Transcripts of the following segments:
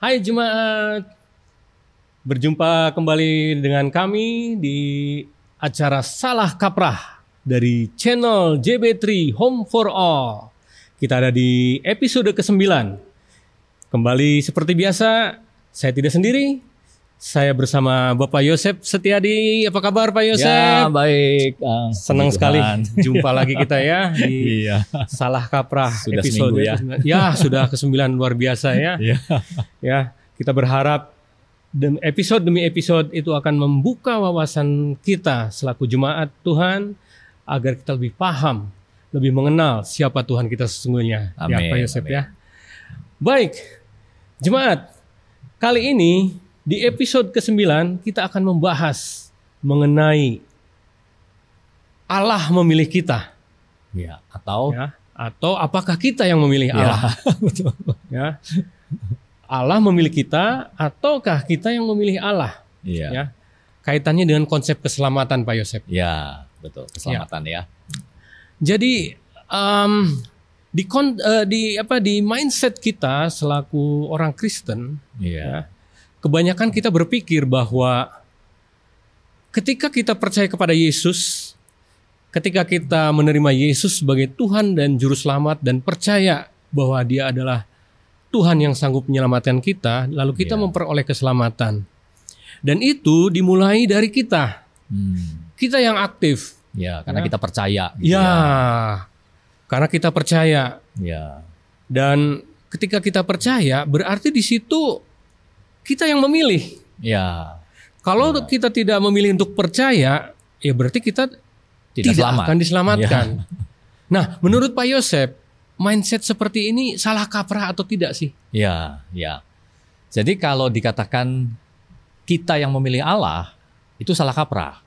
Hai jemaat, berjumpa kembali dengan kami di acara Salah Kaprah dari channel JB3 Home for All. Kita ada di episode ke-9. Kembali seperti biasa, saya tidak sendiri. Saya bersama Bapak Yosep Setiadi. Apa kabar Pak Yosep? Ya baik. Uh, Senang sekali jumpa lagi kita ya di iya. Salah Kaprah Sudah episode ya. ke-9. Ya, sudah ke-9 luar biasa ya. Iya. Ya, kita berharap dem- episode demi episode itu akan membuka wawasan kita selaku jemaat Tuhan agar kita lebih paham, lebih mengenal siapa Tuhan kita sesungguhnya. ya, Amin, Pak Yosef amin. ya. Baik, jemaat, kali ini di episode ke-9 kita akan membahas mengenai Allah memilih kita Iya. Atau ya atau apakah kita yang memilih ya, Allah betul. ya Allah memilih kita ataukah kita yang memilih Allah Iya. ya kaitannya dengan konsep keselamatan Pak Yosep Ya, betul. Keselamatan ya. jadi em, di kon- eh, di apa di mindset kita selaku orang Kristen Iya. ya kebanyakan kita berpikir bahwa ketika kita percaya kepada Yesus ketika kita menerima Yesus sebagai Tuhan dan juru selamat dan percaya bahwa dia adalah Tuhan yang sanggup menyelamatkan kita lalu kita Iya. memperoleh keselamatan dan itu dimulai dari kita Hmm. kita yang aktif Ya, karena Ya. kita percaya. gitu ya karena kita percaya Ya. dan ketika kita percaya berarti di situ kita yang memilih Ya. Kalau Ya. kita tidak memilih untuk percaya, ya berarti kita Tidak, tidak, selamat. akan diselamatkan. Ya. Nah, menurut Pak Yosep, mindset seperti ini salah kaprah atau tidak sih? Ya, ya. Jadi kalau dikatakan kita yang memilih Allah, itu salah kaprah.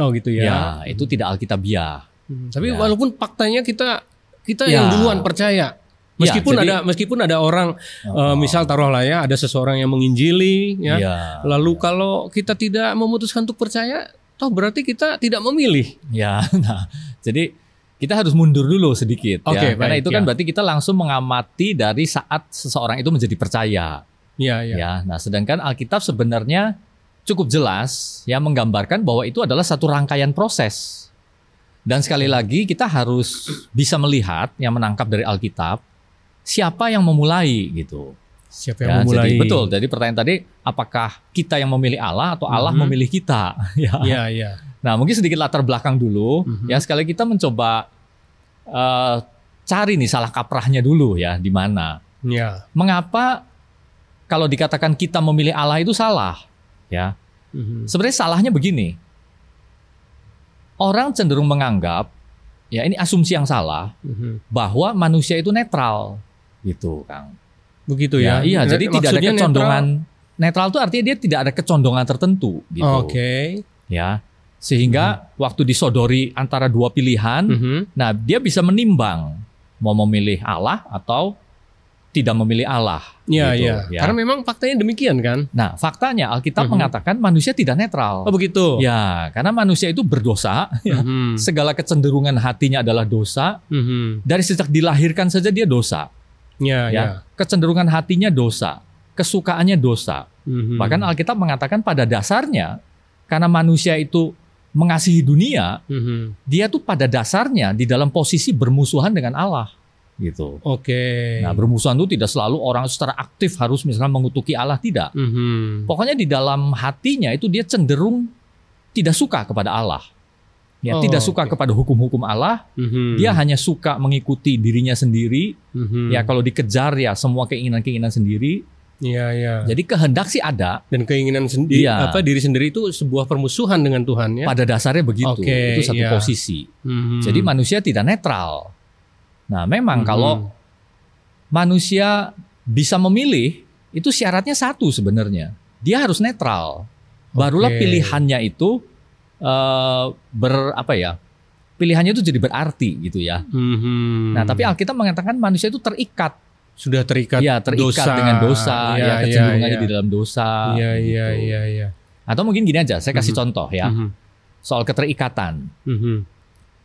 Oh gitu Ya, ya. itu tidak alkitabiah. Hmm, Tapi Ya. walaupun faktanya kita kita Ya. yang duluan percaya. Ya, Meskipun jadi- ada meskipun ada orang Oh. eh, misal taruhlah ya ada seseorang yang menginjili ya. Ya. Lalu kalau kita tidak memutuskan untuk percaya, toh berarti kita tidak memilih. Ya, nah, jadi kita harus mundur dulu sedikit Oke, ya, karena baik, itu kan ya. berarti kita langsung mengamati dari saat seseorang itu menjadi percaya. Ya, ya. Ya, nah sedangkan Alkitab sebenarnya cukup jelas ya menggambarkan bahwa itu adalah satu rangkaian proses. Dan sekali lagi kita harus bisa melihat yang menangkap dari Alkitab siapa yang memulai gitu. Siapa Ya, yang memulai? jadi betul. Jadi pertanyaan tadi apakah kita yang memilih Allah atau Allah Mhm. memilih kita? ya. Ya, ya. Nah, mungkin sedikit latar belakang dulu. Mhm. Ya, sekali kita mencoba eh, cari nih salah kaprahnya dulu ya, di mana. Ya. Mengapa kalau dikatakan kita memilih Allah itu salah? Ya, Mhm. sebenarnya salahnya begini. Orang cenderung menganggap, ya ini asumsi yang salah, Mhm. bahwa manusia itu netral, gitu, Kang. Begitu ya. iya, jadi tidak ada kecondongan. Netral itu artinya dia tidak ada kecondongan tertentu, gitu. netral. Oke. Ya, sehingga waktu disodori antara dua pilihan, Mhm. Nah, dia bisa menimbang mau memilih Allah atau tidak memilih Allah. Iya, gitu, iya. ya. Karena memang faktanya demikian kan? Nah, faktanya Alkitab Mhm. mengatakan manusia tidak netral. Oh, begitu. Ya, karena manusia itu berdosa, ya. Mhm. segala kecenderungan hatinya adalah dosa. Mhm. Dari sejak dilahirkan saja dia dosa. Ya, Ya, ya. kecenderungan hatinya dosa, kesukaannya dosa. Mhm. Bahkan Alkitab mengatakan pada dasarnya karena manusia itu mengasihi dunia, Mhm. dia tuh pada dasarnya di dalam posisi bermusuhan dengan Allah. Gitu. Oke. Nah, bermusuhan itu tidak selalu orang secara aktif harus misalkan mengutuki Allah tidak. Mhm. Pokoknya di dalam hatinya itu dia cenderung tidak suka kepada Allah. Ya, Oh, tidak suka oke. kepada hukum-hukum Allah, Mhm. dia hanya suka mengikuti dirinya sendiri. Mhm. Ya, kalau dikejar ya semua keinginan-keinginan sendiri. Iya, iya. Jadi kehendak sih ada, Dan keinginan sendiri Iya. apa diri sendiri itu sebuah permusuhan dengan Tuhan ya. pada dasarnya begitu. Oke, itu satu iya. posisi. Mhm. Jadi manusia tidak netral. Nah, memang Mhm. kalau manusia bisa memilih, itu syaratnya satu sebenarnya. Dia harus netral. Barulah Oke. pilihannya itu eh, ber apa ya? Pilihannya itu jadi berarti gitu ya. Mhm. Nah, tapi Alkitab mengatakan manusia itu terikat, sudah terikat ya terikat dosa. dengan dosa, Iya, ya iya, kecenderungannya iya. di dalam dosa. Iya, iya, gitu. iya, iya. Atau mungkin gini aja, saya kasih Mhm. contoh ya Mhm. soal keterikatan. Mhm.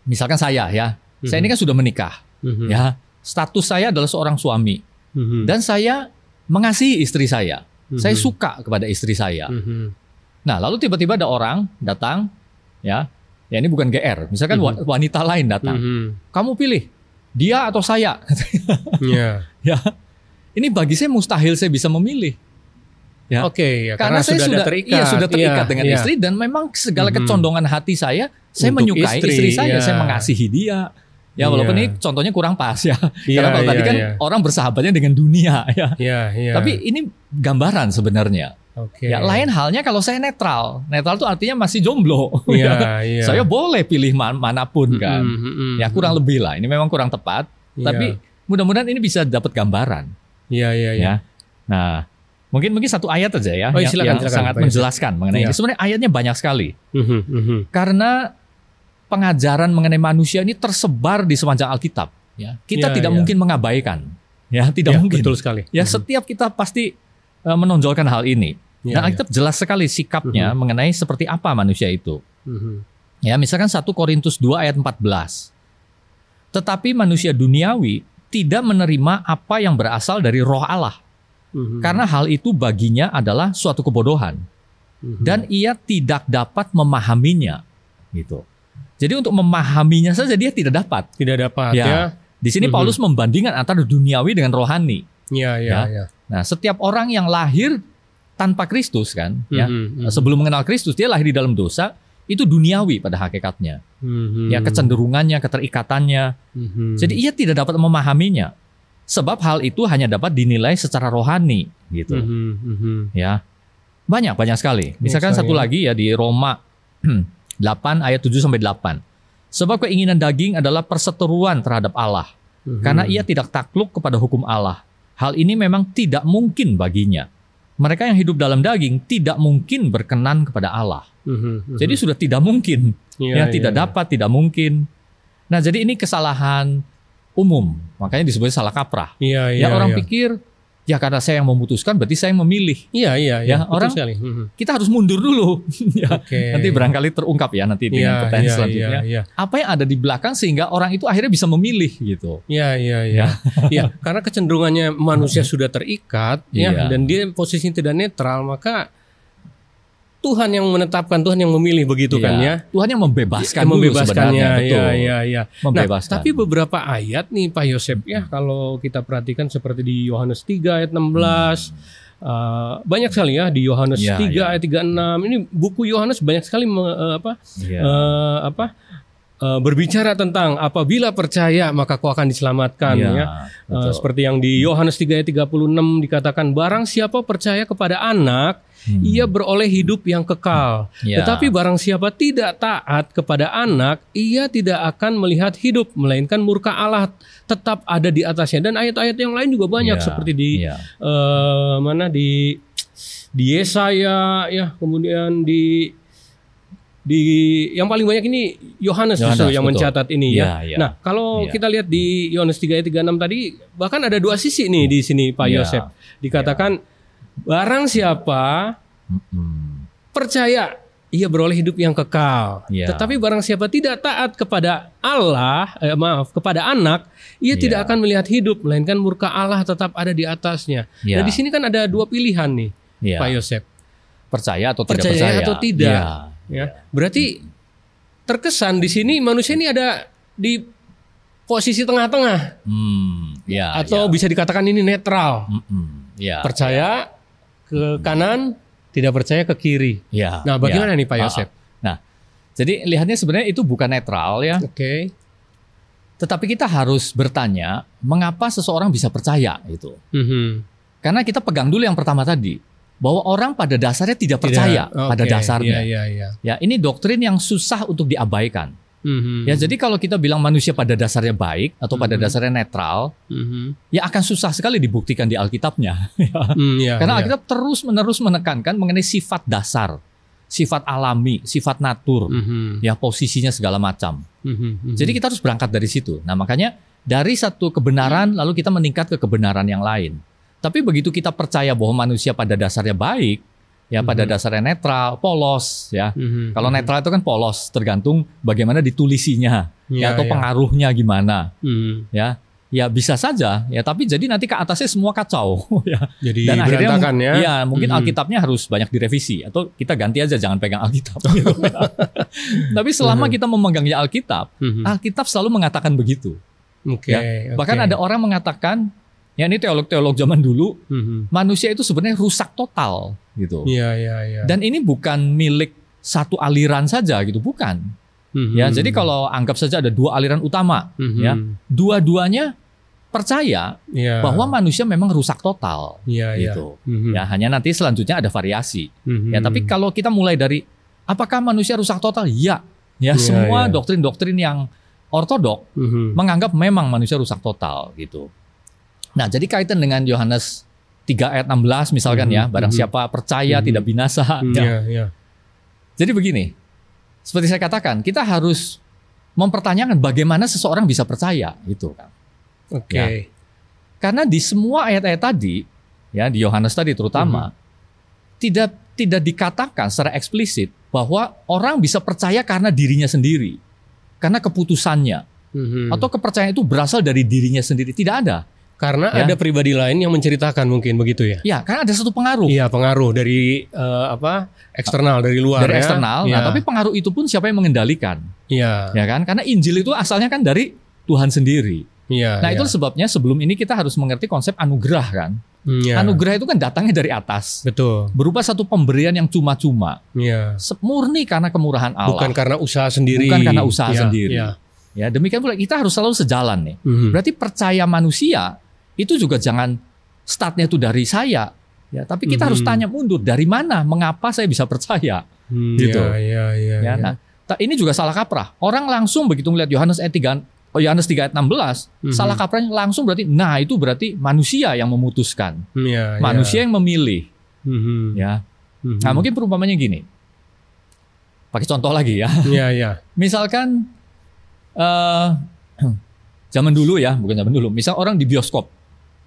Misalkan saya ya, saya Mhm. ini kan sudah menikah, Mhm. ya. Status saya adalah seorang suami Mhm. dan saya mengasihi istri saya. Saya Mhm. suka kepada istri saya. Mhm. Nah, lalu tiba-tiba ada orang datang, ya, ya ini bukan GR, misalkan wa- wanita lain datang, Mhm. kamu pilih dia atau saya. Ya. ya, ini bagi saya mustahil saya bisa memilih. Ya. Oke, ya, Karena, saya sudah, sudah terikat, iya, sudah terikat Iya, dengan iya. istri dan memang segala Mhm. kecondongan hati saya, saya Untuk menyukai istri, istri, saya, iya. saya mengasihi dia. Ya, walaupun Iya. ini contohnya kurang pas ya. Iya, Karena kalau tadi iya, kan iya. orang bersahabatnya dengan dunia ya. Iya, iya. Tapi ini gambaran sebenarnya. Oke. Ya, lain halnya kalau saya netral. Netral itu artinya masih jomblo. Iya, iya. Saya boleh pilih man- mana pun kan. Mhm, mhm, Ya kurang lebih lah. Ini memang kurang tepat. Iya. Tapi mudah-mudahan ini bisa dapat gambaran. Iya, iya, iya. Ya. Nah, mungkin mungkin satu ayat aja ya Oh, yang, silakan, yang silakan, sangat Yusuf. menjelaskan mengenai Iya. ini. Sebenarnya ayatnya banyak sekali. Mhm, mhm. Karena pengajaran mengenai manusia ini tersebar di sepanjang Alkitab. Ya, kita Iya, tidak iya. mungkin mengabaikan. Ya, tidak Ya, mungkin. Betul sekali. Ya, Mhm. setiap kita pasti menonjolkan hal ini. Iya, Dan iya. Alkitab jelas sekali sikapnya mengenai seperti apa manusia itu. Mhm. Ya, misalkan 1 Korintus 2 ayat 14. Tetapi manusia duniawi tidak menerima apa yang berasal dari roh Allah. Mhm. Karena hal itu baginya adalah suatu kebodohan. Mhm. Dan ia tidak dapat memahaminya. Gitu. Jadi untuk memahaminya saja dia tidak dapat. tidak dapat Ya. ya. Di sini Mhm. Paulus membandingkan antara duniawi dengan rohani. Iya, iya, Ya. iya. Nah, setiap orang yang lahir tanpa Kristus kan, ya, Mhm, mhm. sebelum mengenal Kristus dia lahir di dalam dosa, itu duniawi pada hakikatnya. Mhm. Ya, kecenderungannya, keterikatannya. Mhm. Jadi ia tidak dapat memahaminya. Sebab hal itu hanya dapat dinilai secara rohani gitu. Mhm, mhm. Ya. Banyak banyak sekali. Misalkan Banyak satu sekali, lagi ya di Roma 8 ayat 7 sampai 8. Sebab keinginan daging adalah perseteruan terhadap Allah Mhm. karena ia tidak takluk kepada hukum Allah. Hal ini memang tidak mungkin baginya. Mereka yang hidup dalam daging tidak mungkin berkenan kepada Allah. Mhm, mhm. Jadi sudah tidak mungkin. Iya, ya tidak iya. dapat, tidak mungkin. Nah, jadi ini kesalahan umum. Makanya disebut salah kaprah. Iya, Ya iya. orang iya. pikir ya karena saya yang memutuskan berarti saya yang memilih. Iya, iya, iya. Ya, Betul orang- sekali. Mhm. Kita harus mundur dulu. ya. Oke. Nanti barangkali terungkap ya nanti dengan Iya, pertanyaan iya, selanjutnya. Iya, iya. Apa yang ada di belakang sehingga orang itu akhirnya bisa memilih gitu. Iya, iya, iya. Iya, karena kecenderungannya manusia sudah terikat ya Iya. dan dia posisinya tidak netral, maka Tuhan yang menetapkan, Tuhan yang memilih begitu kan ya. Tuhan yang membebaskan, dulu membebaskannya. Iya, iya, iya. Nah, Membebaskan. tapi beberapa ayat nih Pak Yosep ya kalau kita perhatikan seperti di Yohanes 3 ayat 16 eh, banyak sekali ya di Yohanes Hmm. Iya, 3 iya. ayat 36 ini buku Yohanes banyak sekali me- eh, apa Iya. eh, apa eh, berbicara tentang apabila percaya maka kau akan diselamatkan Iya, ya. betul. Eh, seperti yang di Yohanes 3 ayat 36 dikatakan barang siapa percaya kepada anak Hmm. ia beroleh hidup yang kekal. Iya. Tetapi barang siapa tidak taat kepada anak, ia tidak akan melihat hidup, melainkan murka Allah tetap ada di atasnya. Dan ayat-ayat yang lain juga banyak Iya, seperti di iya. eh, mana di di Yesaya ya, kemudian di di yang paling banyak ini Yohanes justru yang betul. mencatat ini ya. Iya, iya. Nah, kalau Iya. kita lihat di Yohanes 3 ayat 36 tadi bahkan ada dua sisi nih di sini Pak Iya. Yosef. Dikatakan barang siapa Mm-mm. percaya ia beroleh hidup yang kekal. Iya. Tetapi barang siapa tidak taat kepada Allah, eh, maaf, kepada anak, ia Iya. tidak akan melihat hidup, melainkan murka Allah tetap ada di atasnya. Iya. Nah, di sini kan ada dua pilihan nih, Iya. Pak Yosef. Percaya atau tidak Percaya percaya? atau tidak. Iya. Ya. Berarti terkesan di sini manusia ini ada di posisi tengah-tengah Hmm, iya, atau iya. bisa dikatakan ini netral. Mm-mm, iya. Percaya ke kanan, tidak percaya ke kiri. Iya, Nah, bagaimana iya. nih Pak ah. Nah, jadi lihatnya sebenarnya itu bukan netral ya, Oke. tetapi kita harus bertanya mengapa seseorang bisa percaya itu. Mhm. Karena kita pegang dulu yang pertama tadi bahwa orang pada dasarnya tidak Tidak- percaya pada dasarnya. Iya, iya, iya. Ya, ini doktrin yang susah untuk diabaikan. Mhm. Ya, jadi kalau kita bilang manusia pada dasarnya baik atau pada Mhm. dasarnya netral, Mhm. ya akan susah sekali dibuktikan di Alkitabnya. Hmm, iya, Karena iya. Alkitab terus-menerus menekankan mengenai sifat dasar, sifat alami, sifat natur, Mhm. ya posisinya segala macam. Mhm. Mhm. Jadi kita harus berangkat dari situ. Nah, makanya dari satu kebenaran lalu kita meningkat ke kebenaran yang lain. Tapi begitu kita percaya bahwa manusia pada dasarnya baik, ya pada Mhm. dasarnya netral, polos, ya. Mhm. Kalau Mhm. netral itu kan polos, tergantung bagaimana ditulisinya, Iya, ya, atau iya. pengaruhnya gimana, Mhm. ya. Ya bisa saja ya, tapi jadi nanti ke atasnya semua kacau ya. Jadi Dan akhirnya ya. Ya, mungkin Mhm. Alkitabnya harus banyak direvisi atau kita ganti aja jangan pegang Alkitab. gitu. Tapi selama Mhm. kita memegangnya Alkitab, Mhm. Alkitab selalu mengatakan begitu. Oke. ya. Bahkan ada orang mengatakan, ya ini teolog-teolog zaman dulu, Mhm. manusia itu sebenarnya rusak total gitu. Iya iya iya. Dan ini bukan milik satu aliran saja gitu, bukan. Mhm. Ya, jadi kalau anggap saja ada dua aliran utama, Mhm. ya, dua-duanya percaya Iya. bahwa manusia memang rusak total Iya iya. gitu. Mhm. Ya, hanya nanti selanjutnya ada variasi. Mhm. Ya, tapi kalau kita mulai dari apakah manusia rusak total? Ya. Ya, Iya, semua iya. doktrin-doktrin yang ortodok Mhm. menganggap memang manusia rusak total gitu. Nah, jadi kaitan dengan Yohanes 3 ayat 16 misalkan Mhm, ya, barang mhm. siapa percaya Mhm. tidak binasa. Mhm. ya. Iya iya. Jadi begini, seperti saya katakan, kita harus mempertanyakan bagaimana seseorang bisa percaya gitu kan. Oke. Ya. Karena di semua ayat-ayat tadi, ya di Yohanes tadi terutama, tidak tidak dikatakan secara eksplisit bahwa orang bisa percaya karena dirinya sendiri, karena keputusannya, Mhm. atau kepercayaan itu berasal dari dirinya sendiri. Tidak ada. Karena Ya. ada pribadi lain yang menceritakan mungkin begitu ya. Ya, karena ada satu pengaruh Iya pengaruh dari eh, apa eksternal dari luar dari ya. eksternal. Iya. Nah, tapi pengaruh itu pun siapa yang mengendalikan, Iya. ya kan? Karena Injil itu asalnya kan dari Tuhan sendiri. Iya. Nah, iya. itu sebabnya sebelum ini kita harus mengerti konsep anugerah kan. Iya. Anugerah itu kan datangnya dari atas. Betul. Berupa satu pemberian yang cuma-cuma. Iya. Se- Murni karena kemurahan Allah. Bukan karena usaha sendiri. Bukan karena usaha Iya, sendiri. Iya. Ya, demikian pula kita harus selalu sejalan nih. Mhm. Berarti percaya manusia itu juga jangan startnya itu dari saya. Ya, tapi kita Mhm. harus tanya mundur dari mana, mengapa saya bisa percaya? Hmm, Gitu. Iya iya iya. Ya, iya. nah, ini juga salah kaprah. Orang langsung begitu melihat Yohanes ayat 3 oh, Yohanes 3 ayat 16, Mhm. salah kaprahnya langsung berarti nah itu berarti manusia yang memutuskan. Hmm, Iya, iya. Manusia yang memilih, Mhm. ya. Mhm. Nah, mungkin perumpamannya gini. Pakai contoh lagi ya. Iya iya. Misalkan eh zaman dulu ya, bukan zaman dulu. Misal orang di bioskop,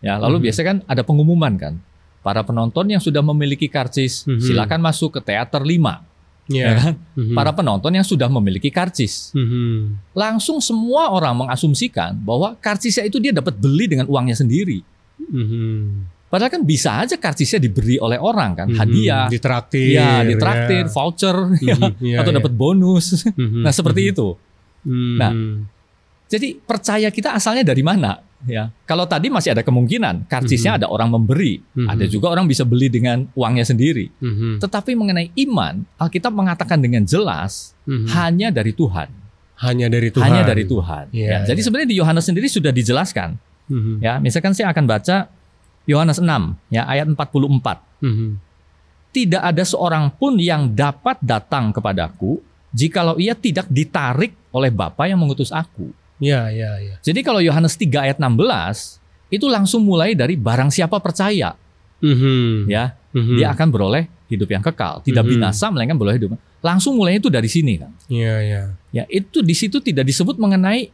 ya, lalu Mhm. biasanya kan ada pengumuman kan, para penonton yang sudah memiliki karcis Mhm. silakan masuk ke teater 5, Iya. ya kan? Mhm. Para penonton yang sudah memiliki karcis, Mhm. langsung semua orang mengasumsikan bahwa karcisnya itu dia dapat beli dengan uangnya sendiri. Mhm. Padahal kan bisa aja karcisnya diberi oleh orang kan, Mhm. hadiah, ditraktir. ya, ditraktir, voucher, ya, Mhm. Iya, atau iya. dapat bonus. Mhm. Nah seperti Mhm. itu. Mhm. Nah, Jadi percaya kita asalnya dari mana? Ya, kalau tadi masih ada kemungkinan karcisnya Mhm. ada orang memberi, Mhm. ada juga orang bisa beli dengan uangnya sendiri. Mhm. Tetapi mengenai iman, Alkitab mengatakan dengan jelas Mhm. hanya dari Tuhan, hanya dari Tuhan. hanya dari Tuhan. Iya, Ya, jadi iya. sebenarnya di Yohanes sendiri sudah dijelaskan. Mhm. Ya, misalkan saya akan baca Yohanes 6 ya ayat 44. Mhm. Tidak ada seorang pun yang dapat datang kepadaku jikalau ia tidak ditarik oleh Bapa yang mengutus aku. Iya iya iya. Jadi kalau Yohanes 3 ayat 16 itu langsung mulai dari barang siapa percaya Mhm. ya Mhm. dia akan beroleh hidup yang kekal, tidak Mhm. binasa melainkan beroleh hidup. Langsung mulainya itu dari sini kan. Iya iya. Ya, itu di situ tidak disebut mengenai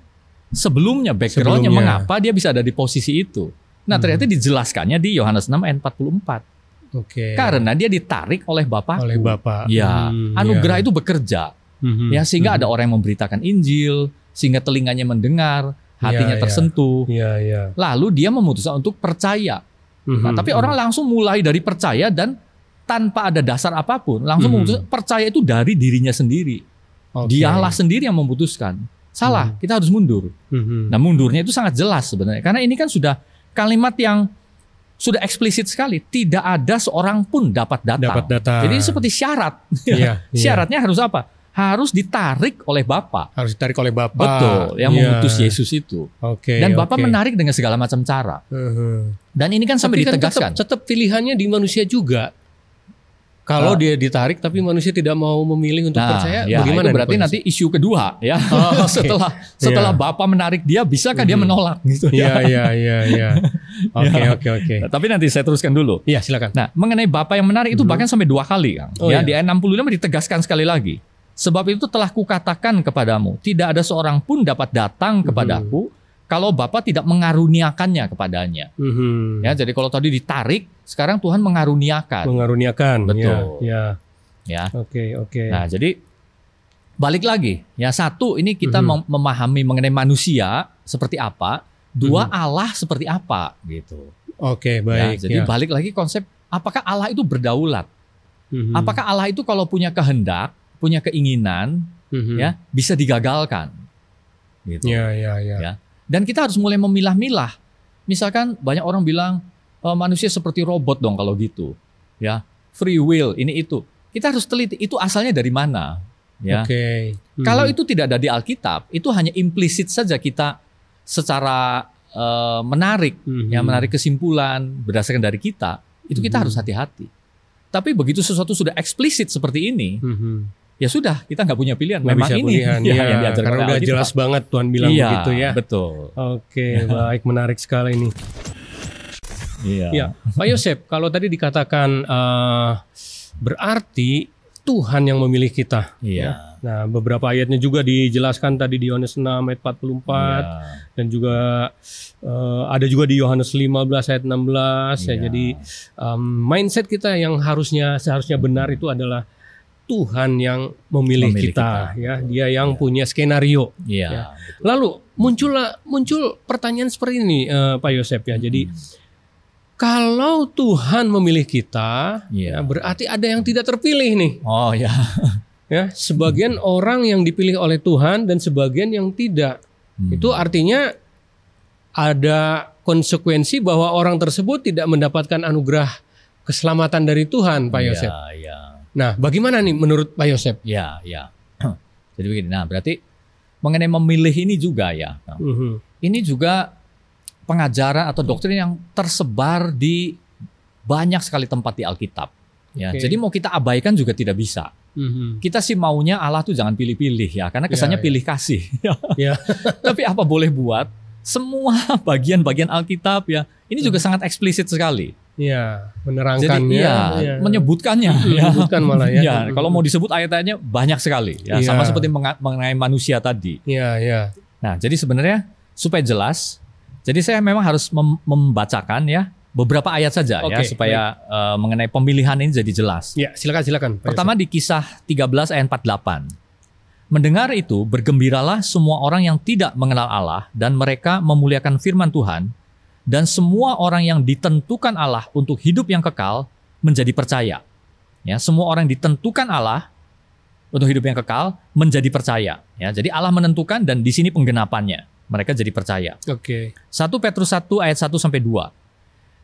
sebelumnya backgroundnya mengapa dia bisa ada di posisi itu. Nah, Mhm. ternyata dijelaskannya di Yohanes 6 ayat 44. Oke. Karena dia ditarik oleh Bapakku. oleh Bapak. Ya, Hmm, anugerah iya. itu bekerja. Mhm. Ya, sehingga Mhm. ada orang yang memberitakan Injil, sehingga telinganya mendengar, hatinya iya. tersentuh. Iya iya. Lalu dia memutuskan untuk percaya. Nah, Mhm. tapi orang langsung mulai dari percaya dan tanpa ada dasar apa pun, langsung Mhm. memutuskan percaya itu dari dirinya sendiri. Oke. Dialah sendiri yang memutuskan. Salah, Mhm. kita harus mundur. Mhm. Nah, mundurnya itu sangat jelas sebenarnya. Karena ini kan sudah kalimat yang sudah eksplisit sekali. Tidak ada seorang pun dapat datang. dapat data. Jadi ini seperti syarat. Iya, iya. Syaratnya harus apa? Harus ditarik oleh Bapa. harus ditarik oleh Bapak. Betul, yang Iya. mengutus Yesus itu. Oke. Dan Bapak oke. menarik dengan segala macam cara. Mhm. Dan ini kan sampai Tapi kan ditegaskan. tetap, tetap pilihannya di manusia juga. Kalau Ah. dia ditarik tapi manusia tidak mau memilih untuk percaya, ya, bagaimana? itu berarti nanti isu kedua ya. Oh, oke. setelah setelah Iya. Bapak menarik dia, bisakah dia Mhm. menolak gitu Iya ya. iya iya iya. Oke Ya. oke oke. Nah, tapi nanti saya teruskan dulu. Iya silakan. Nah, mengenai Bapak yang menarik itu Mhm. bahkan sampai dua kali, Kang. Oh, ya, iya. di ayat 65 ditegaskan sekali lagi. Sebab itu telah kukatakan kepadamu, tidak ada seorang pun dapat datang kepadaku kalau Bapak tidak mengaruniakannya kepadanya. Mhm. Ya, jadi kalau tadi ditarik, sekarang Tuhan mengaruniakan. Mengaruniakan. Betul. Ya. Ya. Oke oke. Nah, jadi balik lagi. Ya, satu ini kita Mhm. mem- memahami mengenai manusia seperti apa. dua Mhm. Allah seperti apa gitu. Oke, Ya, baik. jadi ya. balik lagi konsep apakah Allah itu berdaulat? Mhm. Apakah Allah itu kalau punya kehendak, punya keinginan, Mhm. ya bisa digagalkan? Gitu. Ya, ya, ya. Ya. Dan kita harus mulai memilah-milah. Misalkan banyak orang bilang "E, manusia seperti robot dong kalau gitu. Ya, free will ini itu. Kita harus teliti itu asalnya dari mana? Ya. Oke. Mhm. Kalau itu tidak ada di Alkitab, itu hanya implisit saja kita secara eh, menarik, Mhm. ya menarik kesimpulan berdasarkan dari kita. Itu kita Mhm. harus hati-hati. Tapi begitu sesuatu sudah eksplisit seperti ini, Mhm. Ya sudah kita nggak punya pilihan. Nggak Memang bisa ini pilihan, ya, ya, yang diajarkan karena udah jelas banget Tuhan bilang iya, begitu ya. Betul. Oke, baik, menarik sekali ini. Iya. Ya, Pak Yosep, kalau tadi dikatakan eh, berarti Tuhan yang memilih kita. Iya. Nah, beberapa ayatnya juga dijelaskan tadi di Yohanes 6 ayat 44 Iya. dan juga eh, ada juga di Yohanes 15 ayat 16 ya. Iya. Jadi em, mindset kita yang harusnya seharusnya benar itu adalah Tuhan yang memilih, Memilih kita, kita. ya. Dia yang Iya. punya skenario. Iya. Ya. betul. Lalu muncullah muncul pertanyaan seperti ini eh, Pak Yosep ya. Jadi Hmm. kalau Tuhan memilih kita, Iya. ya, berarti ada yang tidak terpilih nih. Oh ya. Ya, sebagian orang yang dipilih oleh Tuhan dan sebagian yang tidak. Hmm. Itu artinya ada konsekuensi bahwa orang tersebut tidak mendapatkan anugerah keselamatan dari Tuhan, Pak Yosep. Iya, iya. Nah, bagaimana nih menurut Pak Yosep? Ya, ya. Jadi begini. Nah, berarti mengenai memilih ini juga ya. Nah, Mhm. Ini juga pengajaran atau doktrin yang tersebar di banyak sekali tempat di Alkitab. Ya, Oke. jadi mau kita abaikan juga tidak bisa. Mhm. Kita sih maunya Allah tuh jangan pilih-pilih ya, karena kesannya Ya, ya. pilih kasih. Ya. Tapi apa boleh buat? Semua bagian-bagian Alkitab ya, ini juga sangat eksplisit sekali. Iya, Jadi menerangkannya, iya, iya. menyebutkannya. ya. Menyebutkan malah ya. Ya, kalau mau disebut ayat-ayatnya banyak sekali. Ya, Iya. sama seperti mengenai manusia tadi. Iya, iya. Nah, jadi sebenarnya supaya jelas, jadi saya memang harus mem- membacakan ya beberapa ayat saja ya Oke, supaya eh, mengenai pemilihan ini jadi jelas. Ya, silakan silakan. Pak Pertama di kisah 13 ayat 48. Mendengar itu, bergembiralah semua orang yang tidak mengenal Allah dan mereka memuliakan firman Tuhan dan semua orang yang ditentukan Allah untuk hidup yang kekal menjadi percaya. Ya, semua orang yang ditentukan Allah untuk hidup yang kekal menjadi percaya. Ya, jadi Allah menentukan dan di sini penggenapannya. Mereka jadi percaya. Oke. 1 Petrus 1 ayat 1 sampai 2.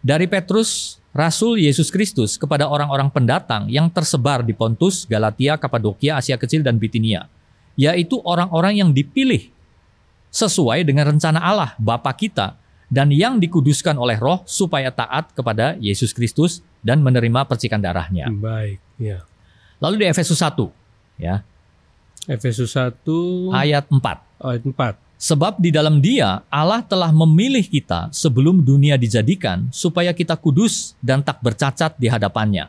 Dari Petrus, Rasul Yesus Kristus kepada orang-orang pendatang yang tersebar di Pontus, Galatia, Kapadokia, Asia Kecil dan Bitinia, yaitu orang-orang yang dipilih sesuai dengan rencana Allah Bapa kita dan yang dikuduskan oleh Roh supaya taat kepada Yesus Kristus dan menerima percikan darahnya. Baik, ya. Lalu di Efesus 1 ya, Efesus 1 ayat 4. ayat 4. Sebab di dalam dia Allah telah memilih kita sebelum dunia dijadikan supaya kita kudus dan tak bercacat di hadapannya.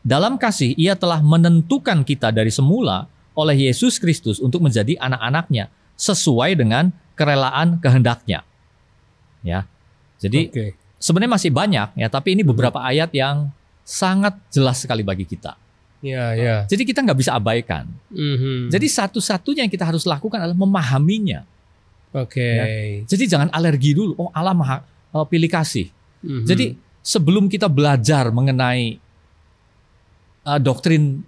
Dalam kasih ia telah menentukan kita dari semula oleh Yesus Kristus untuk menjadi anak-anaknya sesuai dengan kerelaan kehendaknya. Ya. Jadi Oke. sebenarnya masih banyak ya, tapi ini beberapa ayat yang sangat jelas sekali bagi kita. Ya, ya. Jadi kita nggak bisa abaikan. Mhm. Jadi satu-satunya yang kita harus lakukan adalah memahaminya. Oke. Jadi jangan alergi dulu. Oh Allah maha eh, pilih kasih. Mhm. Jadi sebelum kita belajar mengenai eh, doktrin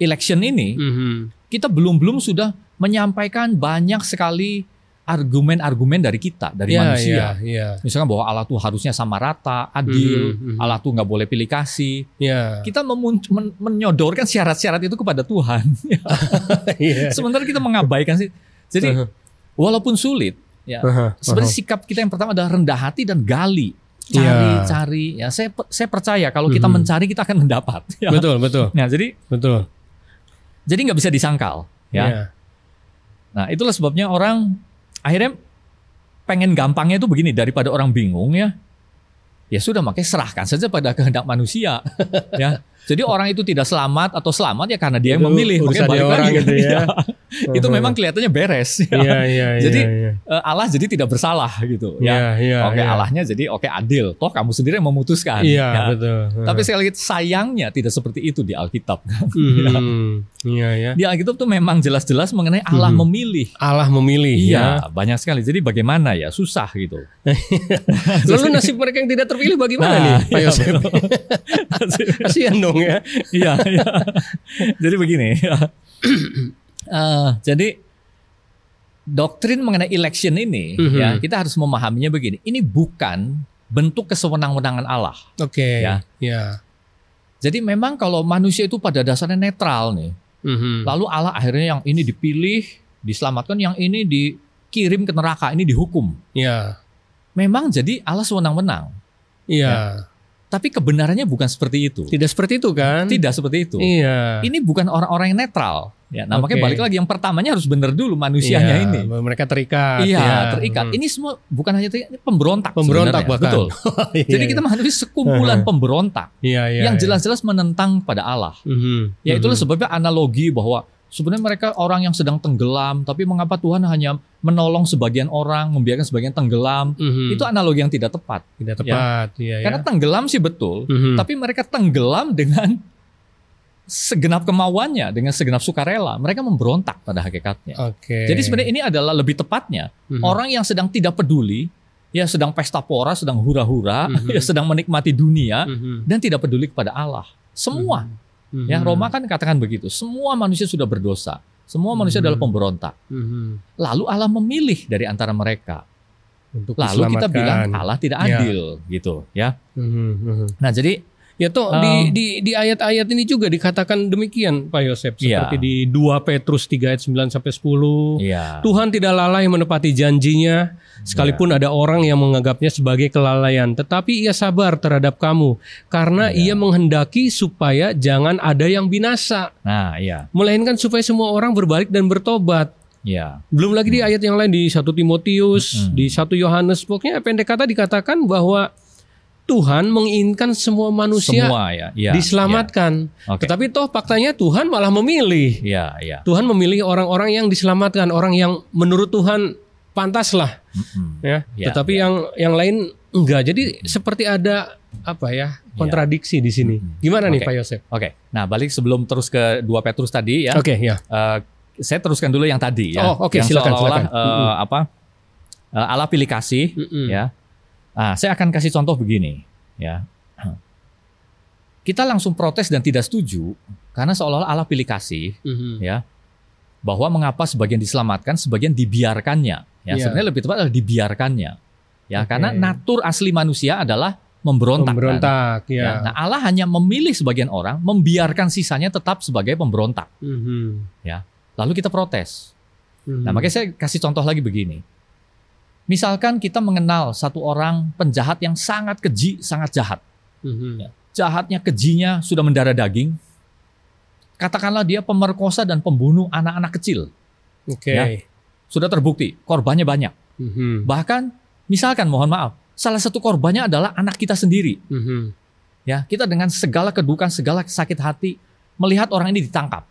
election ini, Mhm. kita belum belum sudah menyampaikan banyak sekali argumen-argumen dari kita, dari Ya, manusia. ya, ya. Misalkan bahwa Allah tuh harusnya sama rata, adil, Mhm, mhm. Allah tuh nggak boleh pilih kasih. Ya. Kita memun- men- menyodorkan syarat-syarat itu kepada Tuhan. Iya. Sementara kita mengabaikan sih. Jadi Uh-huh. walaupun sulit, ya Aha, Sebenarnya aha. sikap kita yang pertama adalah rendah hati dan gali. Cari, Iya. cari. Ya, saya saya percaya kalau kita Mhm. mencari kita akan mendapat. Ya. betul, betul, Nah, jadi betul. jadi nggak bisa disangkal. Ya. Ya. Nah, itulah sebabnya orang akhirnya pengen gampangnya itu begini daripada orang bingung ya. Ya sudah makanya serahkan saja pada kehendak manusia. ya. Jadi orang itu tidak selamat atau selamat ya karena dia yang memilih. Makanya balik orang lagi. gitu ya. Iya. itu memang kelihatannya beres. ya. Iya, iya, iya. Jadi, iya. Eh, Allah jadi tidak bersalah gitu. Iya, Ya. iya. Oke iya. Allahnya jadi oke adil. Toh kamu sendiri yang memutuskan. Iya, ya. betul. Tapi sekali lagi sayangnya tidak seperti itu di Alkitab. Hmm, Iya, ya. Di Alkitab tuh memang jelas-jelas mengenai Allah Mhm. memilih. Allah memilih ya. Iya, banyak sekali. Jadi bagaimana ya? Susah gitu. Lalu nasib mereka yang tidak terpilih bagaimana Nah, nih, Pak iya, Yosef? Kasihan dong ya. Iya, iya. Jadi begini. Eh, jadi doktrin mengenai election ini Mhm. ya kita harus memahaminya begini. Ini bukan bentuk kesewenang-wenangan Allah. Oke. Ya. Ya. Jadi memang kalau manusia itu pada dasarnya netral nih. Mhm. Lalu Allah akhirnya yang ini dipilih, diselamatkan, yang ini dikirim ke neraka, ini dihukum. Ya. Memang jadi Allah sewenang-wenang. Iya. Tapi kebenarannya bukan seperti itu. Tidak seperti itu kan? Tidak seperti itu. Iya. Ini bukan orang-orang yang netral. Ya, nah makanya Oke. balik lagi yang pertamanya harus benar dulu manusianya Iya, ini. Mereka terikat. Iya, ya. terikat. Mhm. Ini semua bukan hanya terikat, ini pemberontak. Pemberontak sebenarnya. bahkan. Betul. Iya, Jadi iya. kita menghadapi sekumpulan pemberontak Iya, iya. yang iya. jelas-jelas menentang pada Allah. Mhm. Ya itulah Mhm. sebabnya analogi bahwa sebenarnya mereka orang yang sedang tenggelam, tapi mengapa Tuhan hanya menolong sebagian orang, membiarkan sebagian tenggelam? Mhm. Itu analogi yang tidak tepat. tidak tepat. Iya, ya. Karena tenggelam sih betul, Mhm. tapi mereka tenggelam dengan segenap kemauannya, dengan segenap sukarela. Mereka memberontak pada hakikatnya. Oke. Jadi sebenarnya ini adalah lebih tepatnya Mhm. orang yang sedang tidak peduli, ya sedang pesta pora, sedang hura-hura, Mhm. ya sedang menikmati dunia Mhm. dan tidak peduli kepada Allah. Semua, Mhm. ya Roma kan katakan begitu. Semua manusia sudah berdosa. Semua manusia Mhm. adalah pemberontak. Mhm. Lalu Allah memilih dari antara mereka. Untuk Lalu kita bilang. Allah tidak Ya. adil gitu, ya. Mhm. Mhm. Nah, jadi Ya toh Um, di, di di ayat-ayat ini juga dikatakan demikian Pak Yosef Iya. seperti di 2 Petrus 3 ayat 9 sampai 10. ya. Tuhan tidak lalai menepati janjinya sekalipun Iya. ada orang yang menganggapnya sebagai kelalaian tetapi ia sabar terhadap kamu karena ia Iya. menghendaki supaya jangan ada yang binasa Nah, iya, melainkan supaya semua orang berbalik dan bertobat. iya. Belum lagi di ayat yang lain di 1 Timotius, Mm-mm. di 1 Yohanes pokoknya pendek kata dikatakan bahwa Tuhan menginginkan semua manusia Semua ya, iya. diselamatkan. iya. Oke. Tetapi toh faktanya Tuhan malah memilih. Iya, iya. Tuhan memilih orang-orang yang diselamatkan, orang yang menurut Tuhan pantas lah, Mm-mm. ya. Ya, Tetapi ya. yang yang lain enggak. Jadi seperti ada apa ya kontradiksi di sini. Mm-mm. Gimana nih Oke. Pak Yosef? Oke. Nah, balik sebelum terus ke 2 Petrus tadi ya. Oke ya. Eh, saya teruskan dulu yang tadi ya. Oh, oke, yang silakan, seolah-olah, eh, Mm-mm. apa? eh, Allah pilih kasih Mm-mm. ya. Ah, saya akan kasih contoh begini ya. Kita langsung protes dan tidak setuju karena seolah-olah Allah pilih kasih Mhm. ya bahwa mengapa sebagian diselamatkan, sebagian dibiarkannya. Ya, Iya. sebenarnya lebih tepat adalah dibiarkannya. Ya, Oke. karena natur asli manusia adalah memberontak. kan? Pemberontak, ya. Ya, Nah, Allah hanya memilih sebagian orang, membiarkan sisanya tetap sebagai pemberontak. Mhm. Lalu kita protes. Mhm. Nah, makanya saya kasih contoh lagi begini. Misalkan kita mengenal satu orang penjahat yang sangat keji, sangat jahat. Mhm. Ya. Jahatnya, kejinya sudah mendarah daging. Katakanlah dia pemerkosa dan pembunuh anak-anak kecil. Oke. Ya. Sudah terbukti, korbannya banyak. Mhm. Bahkan, misalkan mohon maaf, salah satu korbannya adalah anak kita sendiri. Mhm. Ya, kita dengan segala kedukaan, segala sakit hati melihat orang ini ditangkap,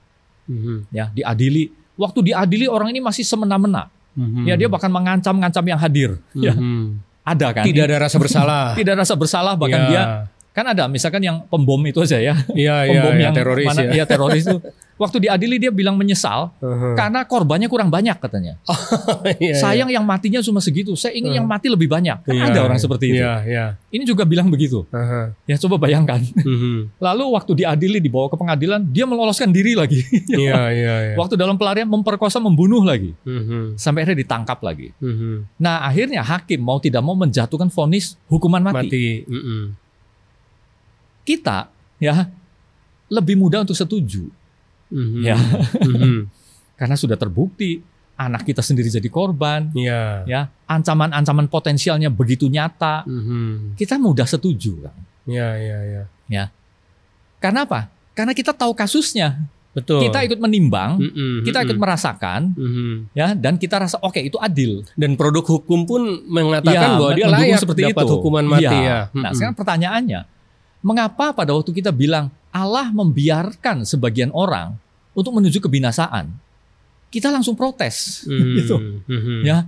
Mhm. ya, diadili. Waktu diadili orang ini masih semena-mena. Mhm. Ya, dia bahkan mengancam-ngancam yang hadir. Ya, Mhm. ada kan? Tidak ada rasa bersalah. Tidak rasa bersalah bahkan Ya. dia kan ada misalkan yang pembom itu aja ya. Iya, iya, Pembom iya, yang teroris mana, ya. iya, teroris itu. Waktu diadili dia bilang menyesal Mhm. karena korbannya kurang banyak katanya. Iya, Sayang yang matinya cuma segitu. Saya ingin Hmm. yang mati lebih banyak. Kan iya. ada orang seperti itu. Iya, iya. Ini juga bilang begitu. Aha. Ya coba bayangkan. Mhm. Lalu waktu diadili dibawa ke pengadilan, dia meloloskan diri lagi. Iya, iya, iya. Waktu dalam pelarian memperkosa, membunuh lagi. Mhm. Sampai akhirnya ditangkap lagi. Mhm. Nah akhirnya hakim mau tidak mau menjatuhkan vonis hukuman mati. Mati. Mhm. Kita ya lebih mudah untuk setuju. Mhm. Ya. Mhm. Karena sudah terbukti anak kita sendiri jadi korban. Iya. Ya, ancaman-ancaman potensialnya begitu nyata. Mhm. Kita mudah setuju. Kan? Iya, iya, iya. Karena apa? Karena kita tahu kasusnya. Betul. Kita ikut menimbang, Mhm. kita ikut merasakan, Mhm. ya, dan kita rasa oke itu adil. Dan produk hukum pun mengatakan Iya, bahwa dia layak seperti dapat itu. hukuman mati Iya. ya. Nah, Mhm. sekarang pertanyaannya, mengapa pada waktu kita bilang Allah membiarkan sebagian orang untuk menuju kebinasaan, kita langsung protes, Hmm, gitu. mhm. Ya,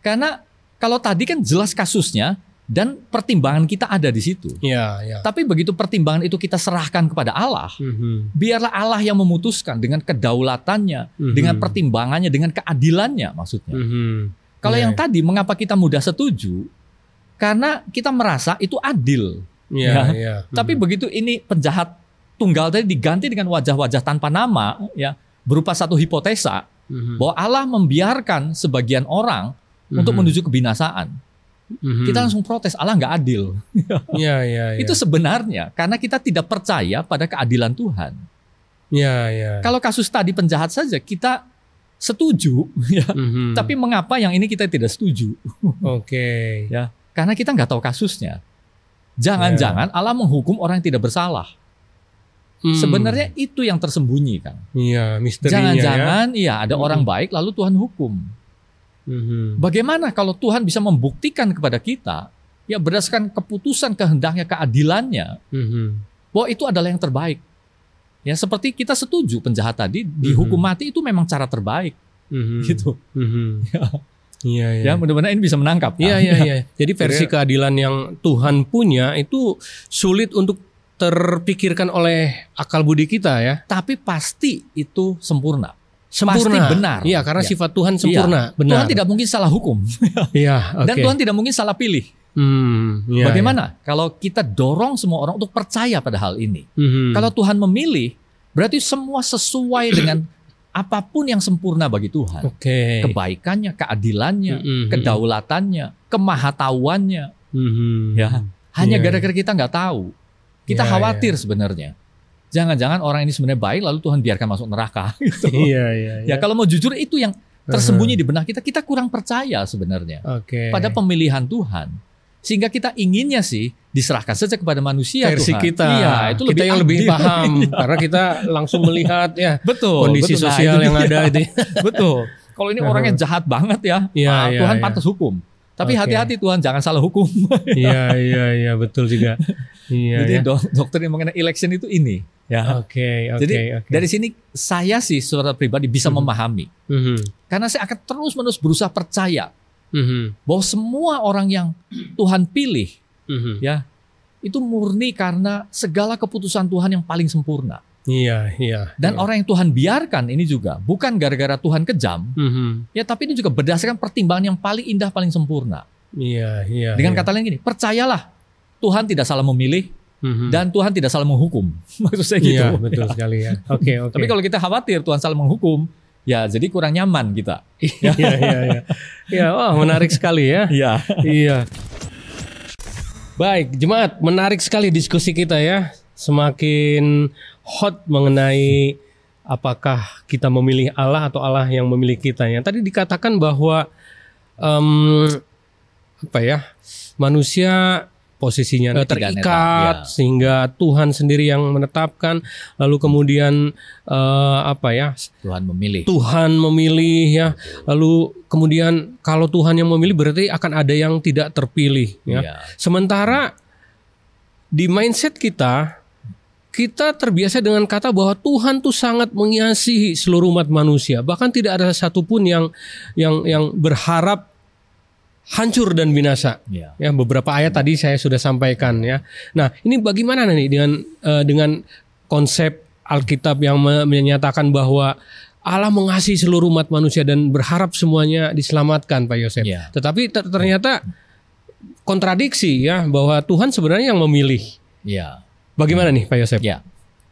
karena kalau tadi kan jelas kasusnya dan pertimbangan kita ada di situ. Ya, ya. Tapi begitu pertimbangan itu kita serahkan kepada Allah, Mhm, biarlah Allah yang memutuskan dengan kedaulatannya, Mhm. dengan pertimbangannya, dengan keadilannya maksudnya. mhm. Kalau Ya, yang ya. tadi mengapa kita mudah setuju? Karena kita merasa itu adil. Ya, Ya. ya. Tapi Mhm. begitu ini penjahat tunggal tadi diganti dengan wajah-wajah tanpa nama, ya berupa satu hipotesa Mhm, bahwa Allah membiarkan sebagian orang untuk mhm, menuju kebinasaan. mhm. Kita langsung protes Allah nggak adil. Ya, ya, ya. Itu sebenarnya karena kita tidak percaya pada keadilan Tuhan. Ya, ya. Kalau kasus tadi penjahat saja kita setuju, ya. Mhm. Tapi mengapa yang ini kita tidak setuju? Oke. Ya, karena kita nggak tahu kasusnya. Jangan-jangan Allah menghukum orang yang tidak bersalah. Hmm. Sebenarnya itu yang tersembunyi kan. Iya, misterinya ya. Jangan-jangan iya ada Hmm. orang baik lalu Tuhan hukum. Mhm. Bagaimana kalau Tuhan bisa membuktikan kepada kita ya berdasarkan keputusan kehendaknya keadilannya Mhm. bahwa itu adalah yang terbaik. Ya seperti kita setuju penjahat tadi dihukum Mhm. mati itu memang cara terbaik Mhm. gitu. Mhm. Iya, iya. Ya mudah-mudahan ini bisa menangkap. Iya, kan? iya, iya. Jadi versi Jadi- keadilan yang Tuhan punya itu sulit untuk terpikirkan oleh akal budi kita ya. Tapi pasti itu sempurna. Sempurna. Pasti benar. Iya, karena Iya. sifat Tuhan sempurna. Benar. Tuhan tidak mungkin salah hukum Iya, oke. dan Tuhan tidak mungkin salah pilih. Hmm, iya, Bagaimana kalau kita dorong semua orang untuk percaya pada hal ini? iya. Mhm. Kalau Tuhan memilih, berarti semua sesuai dengan apa pun yang sempurna bagi Tuhan. Oke. Kebaikannya, keadilannya, Mhm. kedaulatannya, kemahatauannya. Mhm. Ya, hanya Iya. gara-gara kita nggak tahu. Kita Iya, khawatir sebenarnya. Jangan-jangan orang ini sebenarnya baik lalu Tuhan biarkan masuk neraka. gitu. Iya, iya, iya. Ya kalau mau jujur itu yang tersembunyi di benak kita, kita kurang percaya sebenarnya Oke. pada pemilihan Tuhan. Sehingga kita inginnya sih diserahkan saja kepada manusia versi Tuhan. kita. Iya, itu kita yang lebih paham Iya. karena kita langsung melihat ya betul kondisi betul. Nah, sosial itu yang dia. ada itu. betul. Kalau ini orangnya jahat banget ya, Iya, ah, iya, Tuhan iya. pantas hukum. Tapi hati-hati Tuhan jangan salah hukum. Iya, iya, iya, betul juga. Iya, Jadi ya. dok- doktrin yang mengenai election itu ini. Ya. Oke, oke, Jadi oke. dari sini saya sih secara pribadi bisa Mhm. memahami Mhm, karena saya akan terus-menerus berusaha percaya mhm, bahwa semua orang yang Tuhan pilih mhm. ya itu murni karena segala keputusan Tuhan yang paling sempurna. Iya, iya. Dan iya. orang yang Tuhan biarkan ini juga bukan gara-gara Tuhan kejam, Mhm. ya tapi ini juga berdasarkan pertimbangan yang paling indah, paling sempurna. Iya, iya. Dengan iya. kata lain gini, percayalah Tuhan tidak salah memilih Mhm. dan Tuhan tidak salah menghukum. Maksud saya gitu. Iya, betul sekali ya. Oke, oke. Tapi kalau kita khawatir Tuhan salah menghukum, ya jadi kurang nyaman kita. iya, iya, iya. Iya, wah menarik sekali ya. Iya. iya. Baik, jemaat, menarik sekali diskusi kita ya. Semakin hot mengenai apakah kita memilih Allah atau Allah yang memilih kita. Yang tadi dikatakan bahwa em, apa ya manusia posisinya tidak terikat ya. sehingga Tuhan sendiri yang menetapkan. Lalu kemudian eh, apa ya Tuhan memilih. Tuhan memilih ya. Lalu kemudian kalau Tuhan yang memilih berarti akan ada yang tidak terpilih ya. Iya. Sementara di mindset kita kita terbiasa dengan kata bahwa Tuhan tuh sangat mengasihi seluruh umat manusia. Bahkan tidak ada satupun yang yang yang berharap hancur dan binasa. Iya. Ya, beberapa ayat tadi saya sudah sampaikan ya. Nah, ini bagaimana nih dengan eh, dengan konsep Alkitab yang me- menyatakan bahwa Allah mengasihi seluruh umat manusia dan berharap semuanya diselamatkan, Pak Yosef. Iya. Tetapi ter- ternyata kontradiksi ya bahwa Tuhan sebenarnya yang memilih. Iya. Bagaimana nih, Pak Yosef? Iya.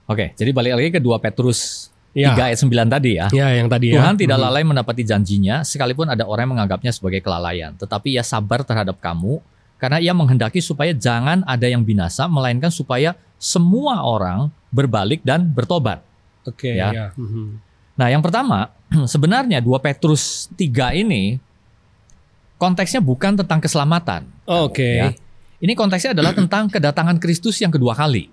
Oke, jadi balik lagi ke 2 Petrus Ya. 3 ayat 9 tadi ya. Ya, yang tadi ya. Tuhan tidak Mhm. lalai menepati janjinya, sekalipun ada orang yang menganggapnya sebagai kelalaian. Tetapi ia sabar terhadap kamu, karena ia menghendaki supaya jangan ada yang binasa, melainkan supaya semua orang berbalik dan bertobat. Oke, Ya. ya. Mhm. Nah yang pertama, sebenarnya 2 Petrus 3 ini, konteksnya bukan tentang keselamatan. Oke. Ya. Ini konteksnya adalah tentang kedatangan Kristus yang kedua kali.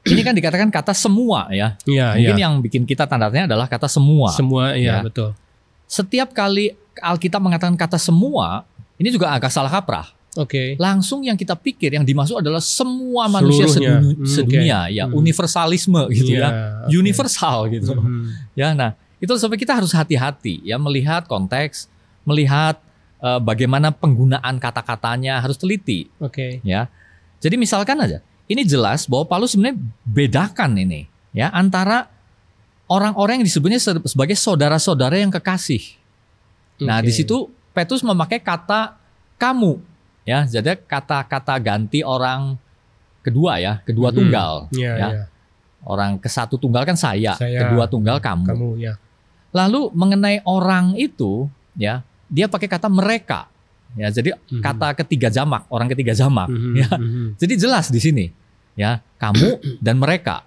Ini kan dikatakan kata semua ya. Iya, Mungkin iya. yang bikin kita tanda tanya adalah kata semua. Semua iya, Ya. betul. setiap kali Alkitab mengatakan kata semua, ini juga agak salah kaprah. Oke. langsung yang kita pikir yang dimaksud adalah semua manusia Seluruhnya. seduni- Hmm, sedunia ya Hmm. universalisme gitu Iya, ya oke. universal gitu Mhm. ya nah itu sampai kita harus hati-hati ya melihat konteks melihat eh, bagaimana penggunaan kata-katanya harus teliti Oke. ya jadi misalkan aja ini jelas bahwa Paulus sebenarnya bedakan ini ya antara orang-orang yang disebutnya se- sebagai saudara-saudara yang kekasih Nah, Oke. di situ Petrus memakai kata kamu ya. Jadi kata-kata ganti orang kedua ya, kedua Mhm. tunggal. Iya, ya. iya. Orang ke satu tunggal kan saya, Saya. kedua tunggal kamu. Kamu ya. Lalu mengenai orang itu ya, dia pakai kata mereka. Ya, jadi Mhm. kata ketiga jamak, orang ketiga jamak Mhm, ya. mhm. Jadi jelas di sini ya, kamu dan mereka.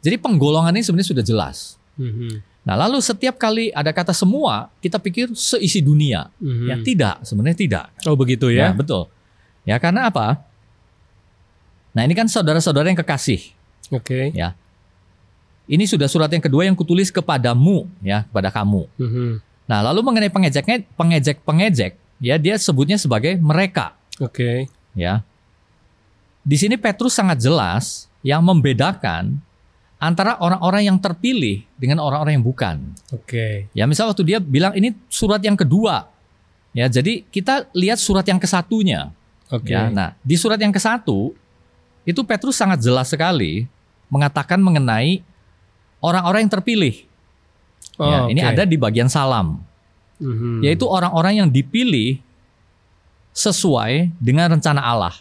Jadi penggolongan ini sebenarnya sudah jelas. Mhm, Nah, lalu setiap kali ada kata semua, kita pikir seisi dunia. mhm. Ya, tidak, sebenarnya tidak. Oh begitu Ya, ya. betul. Ya, karena apa? Nah, ini kan saudara-saudara yang kekasih. Oke. Ini sudah surat yang kedua yang kutulis kepadamu, ya, kepada kamu. Mhm. Nah, lalu mengenai pengejeknya, pengejek-pengejek, ya, dia sebutnya sebagai mereka, Oke. ya. Di sini Petrus sangat jelas yang membedakan antara orang-orang yang terpilih dengan orang-orang yang bukan. Oke. Ya, misal waktu dia bilang ini surat yang kedua. Ya, jadi kita lihat surat yang kesatunya. Oke. Ya, nah di surat yang ke satu itu Petrus sangat jelas sekali mengatakan mengenai orang-orang yang terpilih. Oh, ya, ini oke. ada di bagian salam, Mhm. yaitu orang-orang yang dipilih sesuai dengan rencana Allah.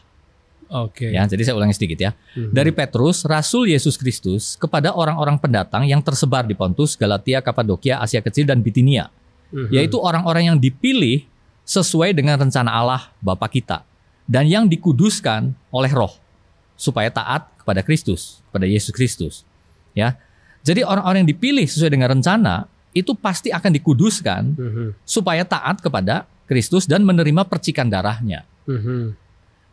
Oke. Ya, jadi saya ulangi sedikit ya. Mhm. Dari Petrus, Rasul Yesus Kristus kepada orang-orang pendatang yang tersebar di Pontus, Galatia, Kapadokia, Asia Kecil dan Bitinia, Mhm. yaitu orang-orang yang dipilih sesuai dengan rencana Allah Bapa kita dan yang dikuduskan oleh Roh supaya taat kepada Kristus, kepada Yesus Kristus. Ya. Jadi orang-orang yang dipilih sesuai dengan rencana itu pasti akan dikuduskan Mhm. supaya taat kepada Kristus dan menerima percikan darahnya. Mhm.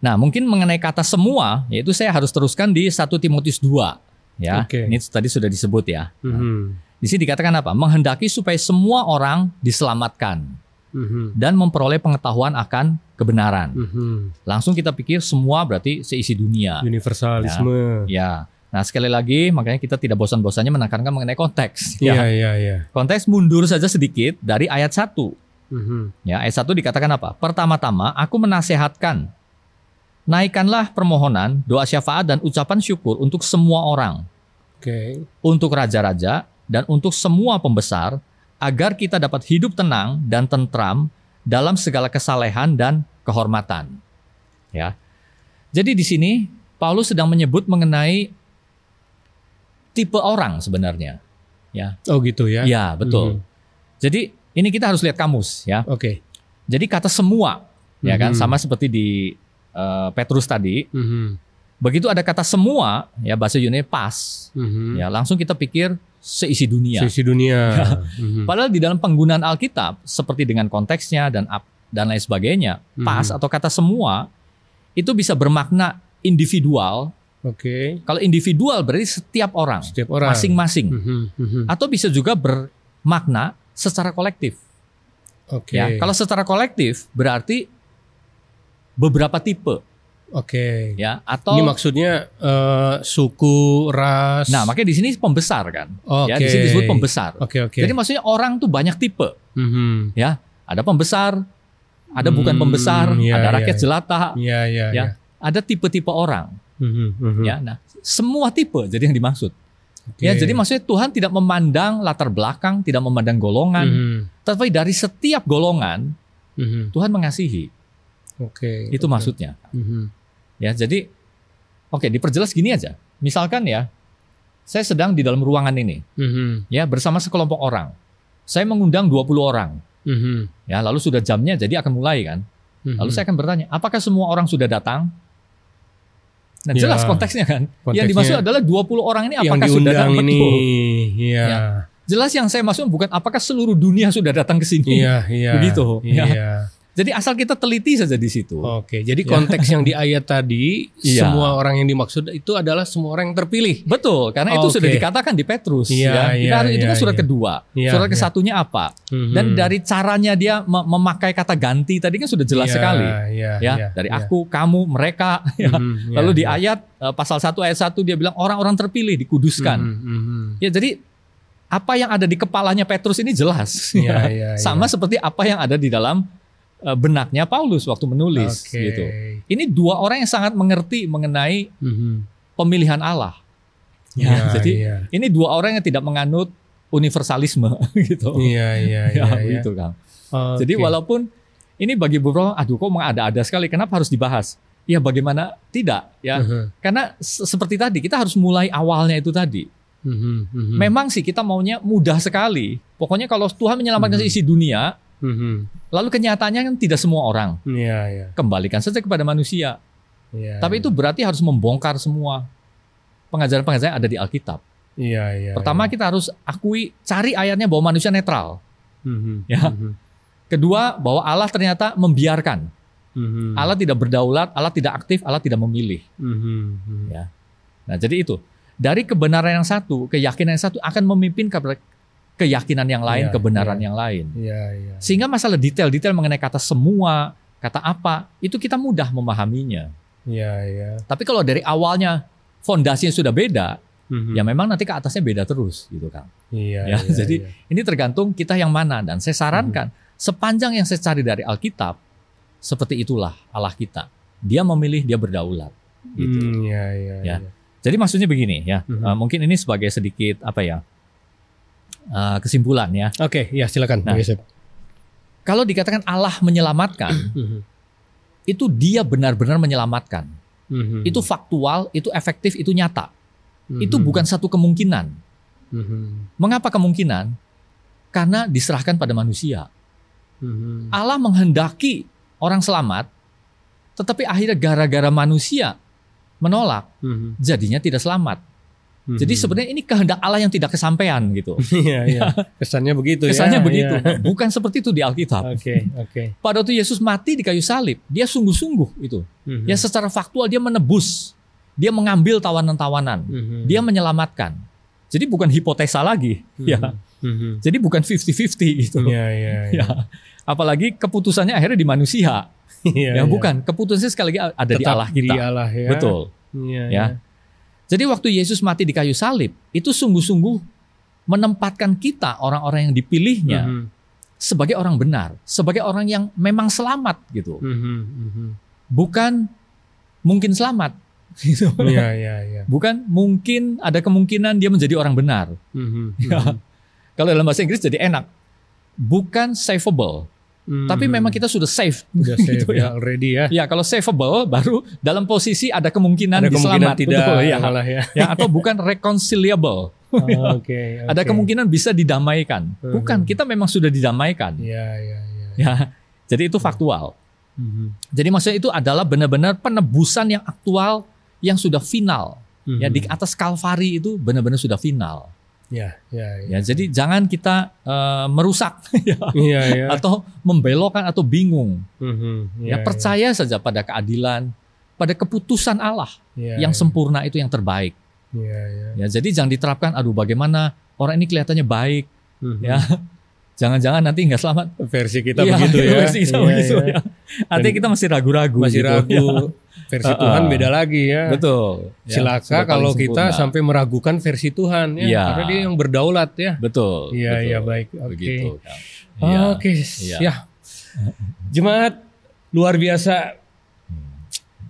Nah, mungkin mengenai kata semua, yaitu saya harus teruskan di 1 Timotius 2. Ya, Oke. ini tadi sudah disebut ya. Mhm. Di sini dikatakan apa? Menghendaki supaya semua orang diselamatkan Mhm. dan memperoleh pengetahuan akan kebenaran. Mhm. Langsung kita pikir semua berarti seisi dunia. Universalisme. Ya. Nah, sekali lagi makanya kita tidak bosan-bosannya menekankan mengenai konteks. Iya, Ya. iya, iya. Konteks mundur saja sedikit dari ayat 1. Mhm. Ya, ayat 1 dikatakan apa? Pertama-tama aku menasehatkan naikkanlah permohonan, doa syafaat dan ucapan syukur untuk semua orang, Oke. untuk raja-raja dan untuk semua pembesar agar kita dapat hidup tenang dan tentram dalam segala kesalehan dan kehormatan. Ya. Jadi di sini Paulus sedang menyebut mengenai tipe orang sebenarnya. Ya. Oh gitu ya. Ya, betul. Mhm. Jadi ini kita harus lihat kamus ya. Oke. Jadi kata semua, ya kan, Mhm. sama seperti di eh, Petrus tadi. Mhm. Begitu ada kata semua, ya bahasa Yunani pas, Mhm. ya langsung kita pikir seisi dunia. Sisi dunia. Mhm. Padahal di dalam penggunaan Alkitab, seperti dengan konteksnya dan ap- dan lain sebagainya, pas Mhm. atau kata semua itu bisa bermakna individual. Oke. Kalau individual berarti setiap orang, Setiap orang. masing-masing, Mhm. Mhm. atau bisa juga bermakna secara kolektif. Oke. Ya, kalau secara kolektif berarti beberapa tipe, Oke. ya, atau Ini maksudnya eh, suku, ras. Nah, makanya di sini pembesar kan. Oke. Ya, di sini disebut pembesar. Oke, oke. Jadi maksudnya orang tuh banyak tipe, Mhm. ya. Ada pembesar, ada bukan Hmm, pembesar, iya, ada iya, rakyat iya. jelata, Iya, iya, ya. iya. Ada tipe-tipe orang, Mhm, mhm. ya. Nah, semua tipe jadi yang dimaksud. Oke. Ya, jadi maksudnya Tuhan tidak memandang latar belakang, tidak memandang golongan, Mhm, tapi dari setiap golongan mhm. Tuhan mengasihi. Oke. Itu oke. maksudnya. Mhm. Ya, jadi oke, diperjelas gini aja. Misalkan ya, saya sedang di dalam ruangan ini, Mhm, ya, bersama sekelompok orang. Saya mengundang 20 orang. mhm, Ya, lalu sudah jamnya jadi akan mulai kan. mhm. Lalu saya akan bertanya, apakah semua orang sudah datang? Nah, Ya, jelas konteksnya kan. Yang konteksnya dimaksud adalah 20 orang ini yang apakah sudah diundang datang? ini, Betul. iya, Ya. Jelas yang saya maksud bukan apakah seluruh dunia sudah datang ke sini. iya, iya, Begitu, iya. ya. Jadi asal kita teliti saja di situ. Oke, jadi konteks yang di ayat tadi Iya. semua orang yang dimaksud itu adalah semua orang yang terpilih. Betul, karena itu Oke. sudah dikatakan di Petrus. Iya, ya. iya, Kita harus- itu iya, kan surat iya. kedua. Iya, surat iya. kesatunya apa? Dan Mhm. dari caranya dia me- memakai kata ganti tadi kan sudah jelas Iya, sekali. iya, Ya, iya, dari iya. aku, kamu, mereka. ya. Mhm, iya, Lalu di iya. ayat eh, pasal 1 ayat 1 dia bilang orang-orang terpilih dikuduskan. Mhm, mhm. Ya, jadi apa yang ada di kepalanya Petrus ini jelas. Iya, ya. iya, Sama iya. seperti apa yang ada di dalam benaknya Paulus waktu menulis Oke. gitu. Ini dua orang yang sangat mengerti mengenai Mhm. pemilihan Allah. Ya, Iya, jadi iya. ini dua orang yang tidak menganut universalisme gitu. Iya, iya, ya, iya, iya. begitu Kang. Oke. Jadi walaupun ini bagi beberapa, aduh kok mengada-ada sekali, kenapa harus dibahas? Ya bagaimana tidak ya? Mhm, Karena se- seperti tadi kita harus mulai awalnya itu tadi. mhm, mhm. Memang sih kita maunya mudah sekali. Pokoknya kalau Tuhan menyelamatkan Mhm. isi dunia, Mhm. lalu kenyataannya kan tidak semua orang. Iya, iya. Kembalikan saja kepada manusia. Iya, Tapi itu berarti harus membongkar semua pengajaran-pengajaran yang ada di Alkitab. Iya, iya. Pertama iya. kita harus akui cari ayatnya bahwa manusia netral. Mhm, Ya. mhm, Kedua bahwa Allah ternyata membiarkan. mhm, Allah tidak berdaulat, Allah tidak aktif, Allah tidak memilih. mhm, mhm. Ya. Nah, jadi itu. Dari kebenaran yang satu, keyakinan yang satu akan memimpin kepada keyakinan yang lain, Iya, kebenaran iya. yang lain. Iya, iya. Sehingga masalah detail-detail mengenai kata semua, kata apa, itu kita mudah memahaminya. Iya, iya. Tapi kalau dari awalnya fondasinya sudah beda, Mhm. ya memang nanti ke atasnya beda terus gitu kan. Iya, Ya, iya, jadi iya. ini tergantung kita yang mana dan saya sarankan sepanjang yang saya cari dari Alkitab seperti itulah Allah kita. Dia memilih, dia berdaulat. Gitu. Hmm, iya, iya, Ya. iya. Jadi maksudnya begini ya, Mhm. eh, mungkin ini sebagai sedikit apa ya eh, kesimpulan ya. Oke, ya silakan. Nah. Kalau dikatakan Allah menyelamatkan, Mhm, itu dia benar-benar menyelamatkan. mhm, Itu faktual, itu efektif, itu nyata. mhm, Itu bukan satu kemungkinan. Mengapa kemungkinan? Karena diserahkan pada manusia. Allah menghendaki orang selamat, tetapi akhirnya gara-gara manusia menolak, jadinya tidak selamat. Mhm. Jadi sebenarnya ini kehendak Allah yang tidak kesampaian gitu. Iya, iya. Kesannya begitu ya. Kesannya begitu. Iya. Bukan seperti itu di Alkitab. Oke, oke. Pada waktu Yesus mati di kayu salib, dia sungguh-sungguh itu. Mhm, Ya secara faktual dia menebus. Dia mengambil tawanan-tawanan. mhm, Dia menyelamatkan. Jadi bukan hipotesa lagi. mhm, Ya. mhm. Jadi bukan 50-50 gitu. Iya, iya, iya. Ya. Apalagi keputusannya akhirnya di manusia. Iya, yang iya. bukan. Keputusannya sekali lagi ada di Tetap Allah kita. Di Allah ya. Betul. Iya, Ya. iya. Jadi waktu Yesus mati di kayu salib, itu sungguh-sungguh menempatkan kita orang-orang yang dipilihnya Mhm, sebagai orang benar, sebagai orang yang memang selamat gitu. mhm, mhm. Bukan mungkin selamat gitu. Iya, iya, iya. Bukan mungkin ada kemungkinan dia menjadi orang benar. Mhm, Ya. mhm, Kalau dalam bahasa Inggris jadi enak. Bukan savable, mhm. tapi memang kita sudah safe. udah save Gitu ya already ya. Ya, kalau savable baru dalam posisi ada kemungkinan Ada kemungkinan diselamat. tidak Betul, ya. malah ya. ya. Atau bukan reconciliable. Oh, Oke. Ada oke. kemungkinan bisa didamaikan. Bukan, Mhm. kita memang sudah didamaikan. Iya, iya, iya. Ya. Jadi itu faktual. Mhm, Jadi maksudnya itu adalah benar-benar penebusan yang aktual yang sudah final. Ya mhm. di atas Kalvari itu benar-benar sudah final. Ya, ya, ya. Ya, jadi jangan kita eh, merusak ya, iya. atau membelokkan atau bingung. Mhm, Ya, iya, percaya saja pada keadilan, pada keputusan Allah iya, yang iya. sempurna itu yang terbaik. Iya, iya. Ya, jadi jangan diterapkan aduh bagaimana orang ini kelihatannya baik Mhm. ya. Jangan-jangan nanti nggak selamat. Versi kita Iya, begitu ya. versi kita Iya, begitu iya. ya. Artinya kita masih ragu-ragu. Masih gitu. ragu. Ya, Versi Uh-uh. Tuhan beda lagi ya. betul. Ya, Silaka kalau kita sempurna. sampai meragukan versi Tuhan ya. Iya. Karena dia yang berdaulat ya. betul. Iya, iya baik. Oke. Begitu. Kang. Iya. Oke, Iya. ya. Jemaat luar biasa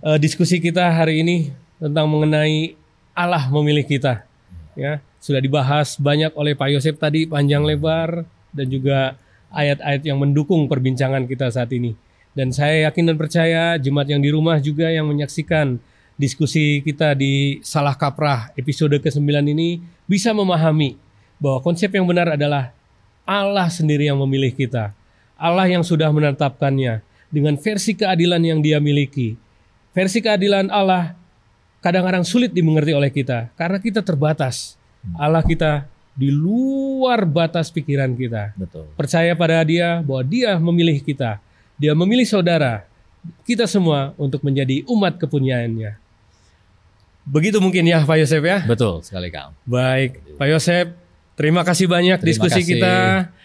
eh, diskusi kita hari ini tentang mengenai Allah memilih kita. Ya, sudah dibahas banyak oleh Pak Yosef tadi panjang lebar dan juga ayat-ayat yang mendukung perbincangan kita saat ini. Dan saya yakin dan percaya jemaat yang di rumah juga yang menyaksikan diskusi kita di Salah Kaprah episode ke-9 ini bisa memahami bahwa konsep yang benar adalah Allah sendiri yang memilih kita. Allah yang sudah menetapkannya dengan versi keadilan yang dia miliki. Versi keadilan Allah kadang-kadang sulit dimengerti oleh kita karena kita terbatas. Allah kita di luar batas pikiran kita. Betul. Percaya pada dia bahwa dia memilih kita. Dia memilih saudara, kita semua untuk menjadi umat kepunyaannya. Begitu mungkin ya Pak Yosef ya. Betul sekali Kang. Baik, Pak Yosef, terima kasih banyak Terima diskusi kasih. kita.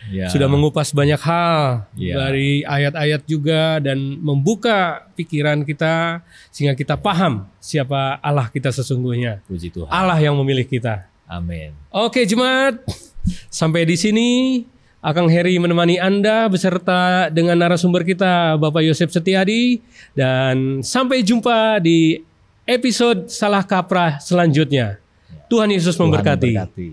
Ya. Sudah mengupas banyak hal Ya. dari ayat-ayat juga dan membuka pikiran kita sehingga kita paham siapa Allah kita sesungguhnya. Puji Tuhan. Allah yang memilih kita. Amin. Oke, jemaat. Sampai di sini Akang Heri menemani Anda beserta dengan narasumber kita Bapak Yosef Setiadi dan sampai jumpa di episode Salah Kaprah selanjutnya. Tuhan Yesus Tuhan memberkati. memberkati.